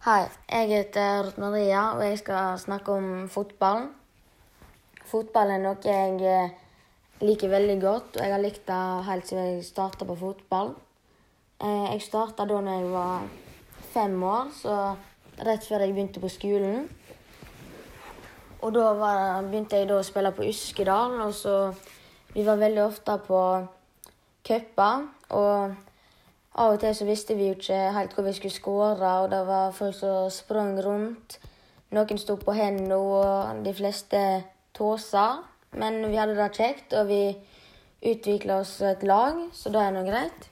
Hei, jeg heter Ruth Maria, og jeg skal snakke om fotball. Fotball er noe jeg eh, liker veldig godt, og jeg har likt det helt siden jeg starta på fotball. Eh, Jeg starta da når jeg var fem år, så rett før jeg begynte på skolen. Og da var, begynte jeg da å spille på Uskedal, og så Vi var veldig ofte på cuper, og av og til så visste vi jo ikke helt hvor vi skulle skåre, og det var folk som sprang rundt. Noen sto på hendene, og de fleste tåsa. Men vi hadde det kjekt, og vi utvikla oss et lag, så det er nå greit.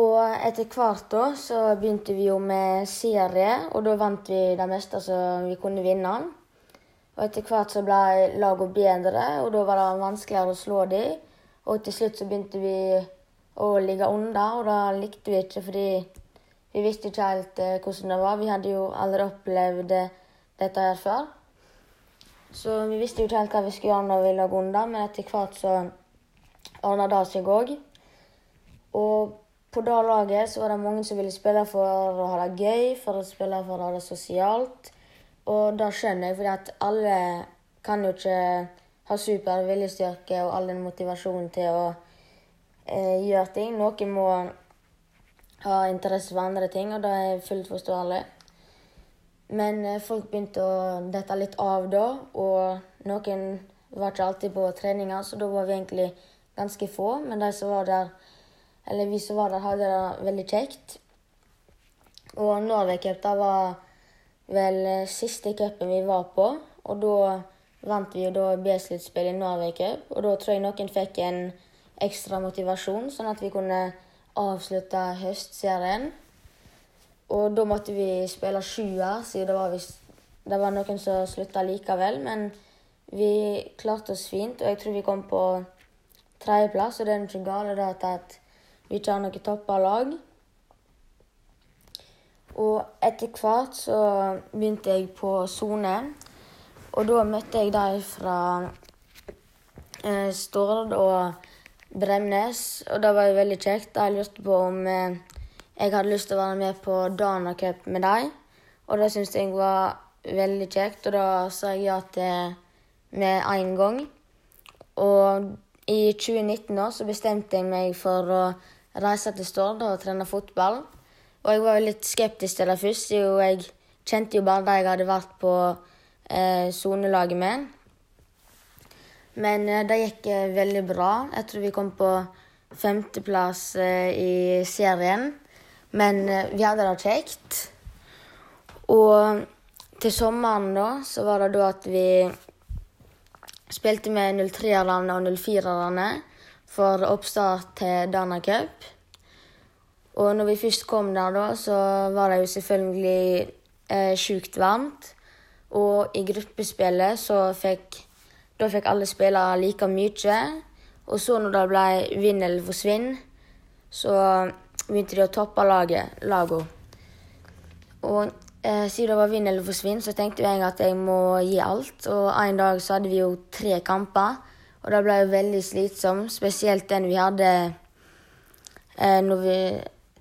Og etter hvert da så begynte vi jo med serie, og da vant vi det meste som vi kunne vinne. Og etter hvert så ble lagene bedre, og da var det vanskeligere å slå dem. Og til slutt så begynte vi å ligge under, og det likte vi ikke fordi vi visste ikke helt eh, hvordan det var. Vi hadde jo aldri opplevd dette her før. Så vi visste jo ikke helt hva vi skulle gjøre når vi lå under, men etter hvert så ordna det seg òg. Og på det laget så var det mange som ville spille for å ha det gøy, for å spille for å ha det sosialt. Og det skjønner jeg, fordi at alle kan jo ikke ha super viljestyrke og all den motivasjonen til å eh, gjøre ting. Noen må ha interesse for andre ting, og det er fullt forståelig. Men eh, folk begynte å dette litt av da, og noen var ikke alltid på treninger, så da var vi egentlig ganske få. Men de som var der, eller vi som var der, hadde det veldig kjekt. Og Norway Cup da var vel eh, siste cupen vi var på, og da vant vi jo da B-sluttspillet i Norway Cup. Og da tror jeg noen fikk en ekstra motivasjon, sånn at vi kunne avslutte høstserien. Og da måtte vi spille sjuer, siden det var, det var noen som slutta likevel. Men vi klarte oss fint, og jeg tror vi kom på tredjeplass. Og det er ikke galt at- at vi ikke har noe toppa lag. Og etter hvert så begynte jeg på sone. Og da møtte jeg de fra eh, Stord og Bremnes, og det var jo veldig kjekt. Jeg lurte på om eh, jeg hadde lyst til å være med på Dana Cup med dem. Og det syntes jeg var veldig kjekt, og da sa jeg ja til med en gang. Og i 2019 da, så bestemte jeg meg for å reise til Stord og trene fotball. Og jeg var litt skeptisk til det først, jo jeg kjente jo bare de jeg hadde vært på eh, sonelaget med. Men eh, det gikk eh, veldig bra. Jeg tror vi kom på femteplass eh, i serien. Men vi hadde det kjekt. Og til sommeren da, så var det da at vi spilte med 03-erne og 04-erne for oppstart til Dana Cup. Og når vi først kom der, da, så var det jo selvfølgelig eh, sjukt varmt. Og i gruppespillet så fikk Da fikk alle spillere like mye. Og så når det ble vinn eller forsvinn, så begynte de å toppe laget, lago. Og eh, siden det var vinn eller forsvinn, så tenkte jeg at jeg må gi alt. Og en dag så hadde vi jo tre kamper, og det ble jo veldig slitsomt. Spesielt den vi hadde eh, når vi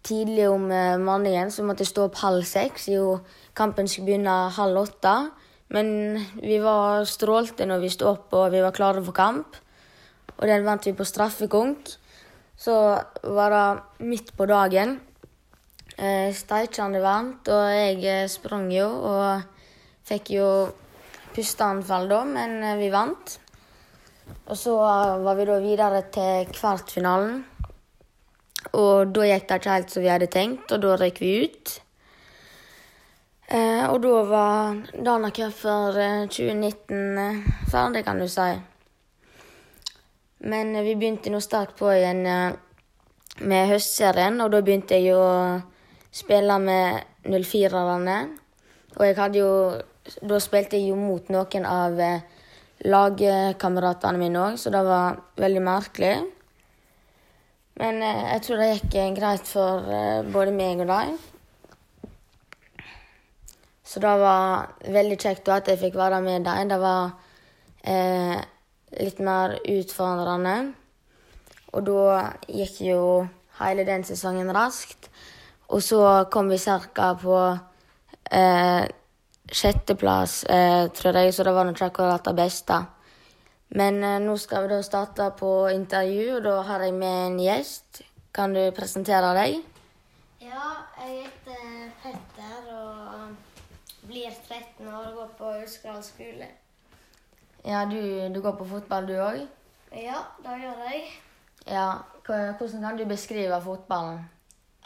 tidlig om eh, morgenen, så måtte jeg stå opp halv seks. Jo, kampen skulle begynne halv åtte. Men vi var strålte når vi sto opp og vi var klare for kamp. Og den vant vi på straffekonk. Så var det midt på dagen. Eh, Steikende varmt, og jeg eh, sprang jo og fikk jo pusteanfall da, men eh, vi vant. Og så eh, var vi da videre til kvartfinalen. Og da gikk det ikke helt som vi hadde tenkt, og da røyk vi ut. Eh, og da var Dana Cup for eh, 2019 eh, ferdig, kan du si. Men eh, vi begynte nå sterkt på igjen eh, med høstserien, og da begynte jeg å spille med 04-erne. Og jeg hadde jo Da spilte jeg jo mot noen av eh, lagkameratene mine òg, så det var veldig merkelig. Men eh, jeg tror det gikk eh, greit for eh, både meg og dem. Så det var veldig kjekt at jeg fikk være med dem. Det var eh, litt mer utfordrende. Og da gikk jo hele den sesongen raskt. Og så kom vi ca. på eh, sjetteplass, eh, tror jeg, så det var nok ikke akkurat det beste. Men eh, nå skal vi da starte på intervju, og da har jeg med en gjest. Kan du presentere deg? Ja, jeg heter blir 13 år og går på Uskral skole. Ja, du, du går på fotball, du òg? Ja, det gjør jeg. Ja. Hvordan kan du beskrive fotballen?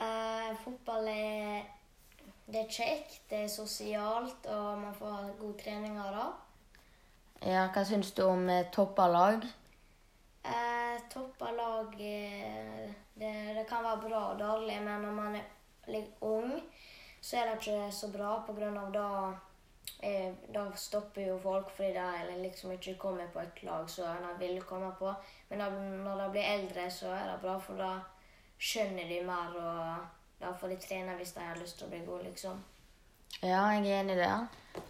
Eh, fotball er, det er kjekt, det er sosialt, og man får god trening av det. Ja, Hva syns du om eh, toppalag? Eh, toppa lag eh, det, det kan være bra og dårlig, men når man er litt ung, så er det ikke så bra av da eh, Da stopper jo folk fordi de liksom ikke kommer på et lag som de vil komme på. Men da, når de blir eldre, så er det bra, for da skjønner de mer, og da får de trene hvis de har lyst til å bli gode, liksom. Ja, jeg er enig i det.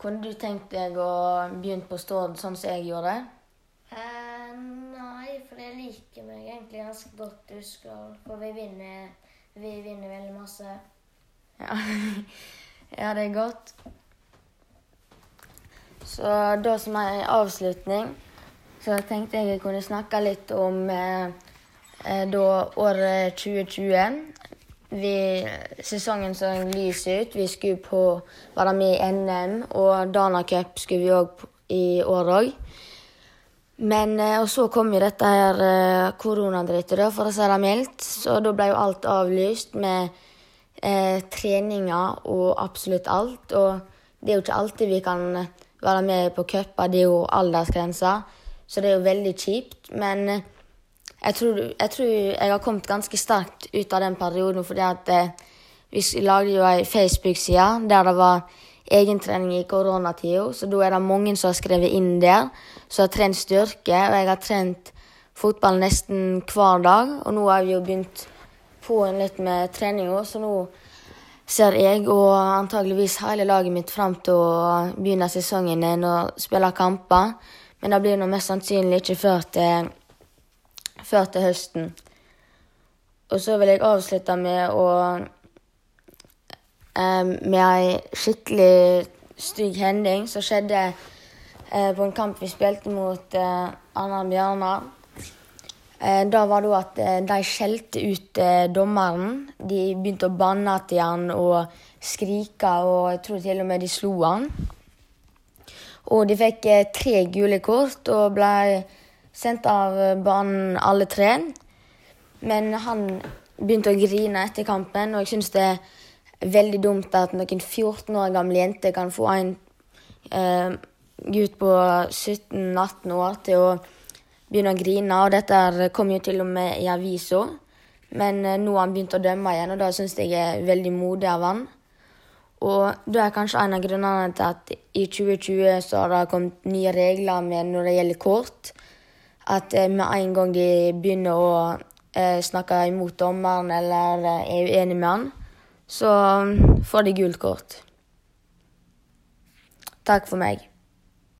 Kunne du tenkt deg å begynne på Stord sånn som jeg gjorde? Eh, nei, for jeg liker meg egentlig ganske godt i Uskal. For vi vinner, vi vinner veldig masse. Ja. ja, det er godt. Så da som en avslutning, så tenkte jeg jeg kunne snakke litt om eh, eh da året 2020. Vi, sesongen så lys ut. Vi skulle på være med i NM, og Dana Cup skulle vi òg i år òg. Men eh, Og så kom jo dette her eh, koronadrittet, for å si det mildt. Så da ble jo alt avlyst med eh, treninger og absolutt alt. Og det er jo ikke alltid vi kan være med på cuper, det er jo aldersgrenser. Så det er jo veldig kjipt. Men eh, jeg tror, jeg tror, jeg har kommet ganske sterkt ut av den perioden, fordi at eh, vi lagde jo ei Facebook-side der det var egentrening i koronatida, så da er det mange som har skrevet inn der, som har trent styrke. Og jeg har trent fotball nesten hver dag, og nå har vi jo begynt på litt med trening òg, så nå ser jeg og antageligvis hele laget mitt fram til å begynne sesongen igjen og spille kamper. Men det blir nå mest sannsynlig ikke før til, før til høsten. Og så vil jeg avslutte med å eh, Med ei skikkelig stygg hending som skjedde eh, på en kamp vi spilte mot eh, Anna Bjørnar. Eh, da var det at eh, de skjelte ut eh, dommeren. De begynte å banne til han og skrike, og jeg tror til og med de slo han. Og de fikk tre gule kort og ble sendt av banen alle tre. Men han begynte å grine etter kampen, og jeg syns det er veldig dumt at noen 14 år gamle jenter kan få en eh, gutt på 17-18 år til å begynne å grine. Og dette kom jo til og med i avisa. Men eh, nå har han begynt å dømme igjen, og det syns jeg er veldig modig av han. Og det er kanskje en av grunnene til at i 2020 så har det kommet nye regler med når det gjelder kort. At eh, med en gang de begynner å eh, snakke imot dommeren eller er uenig med han, så mm, får de gult kort. Takk for meg.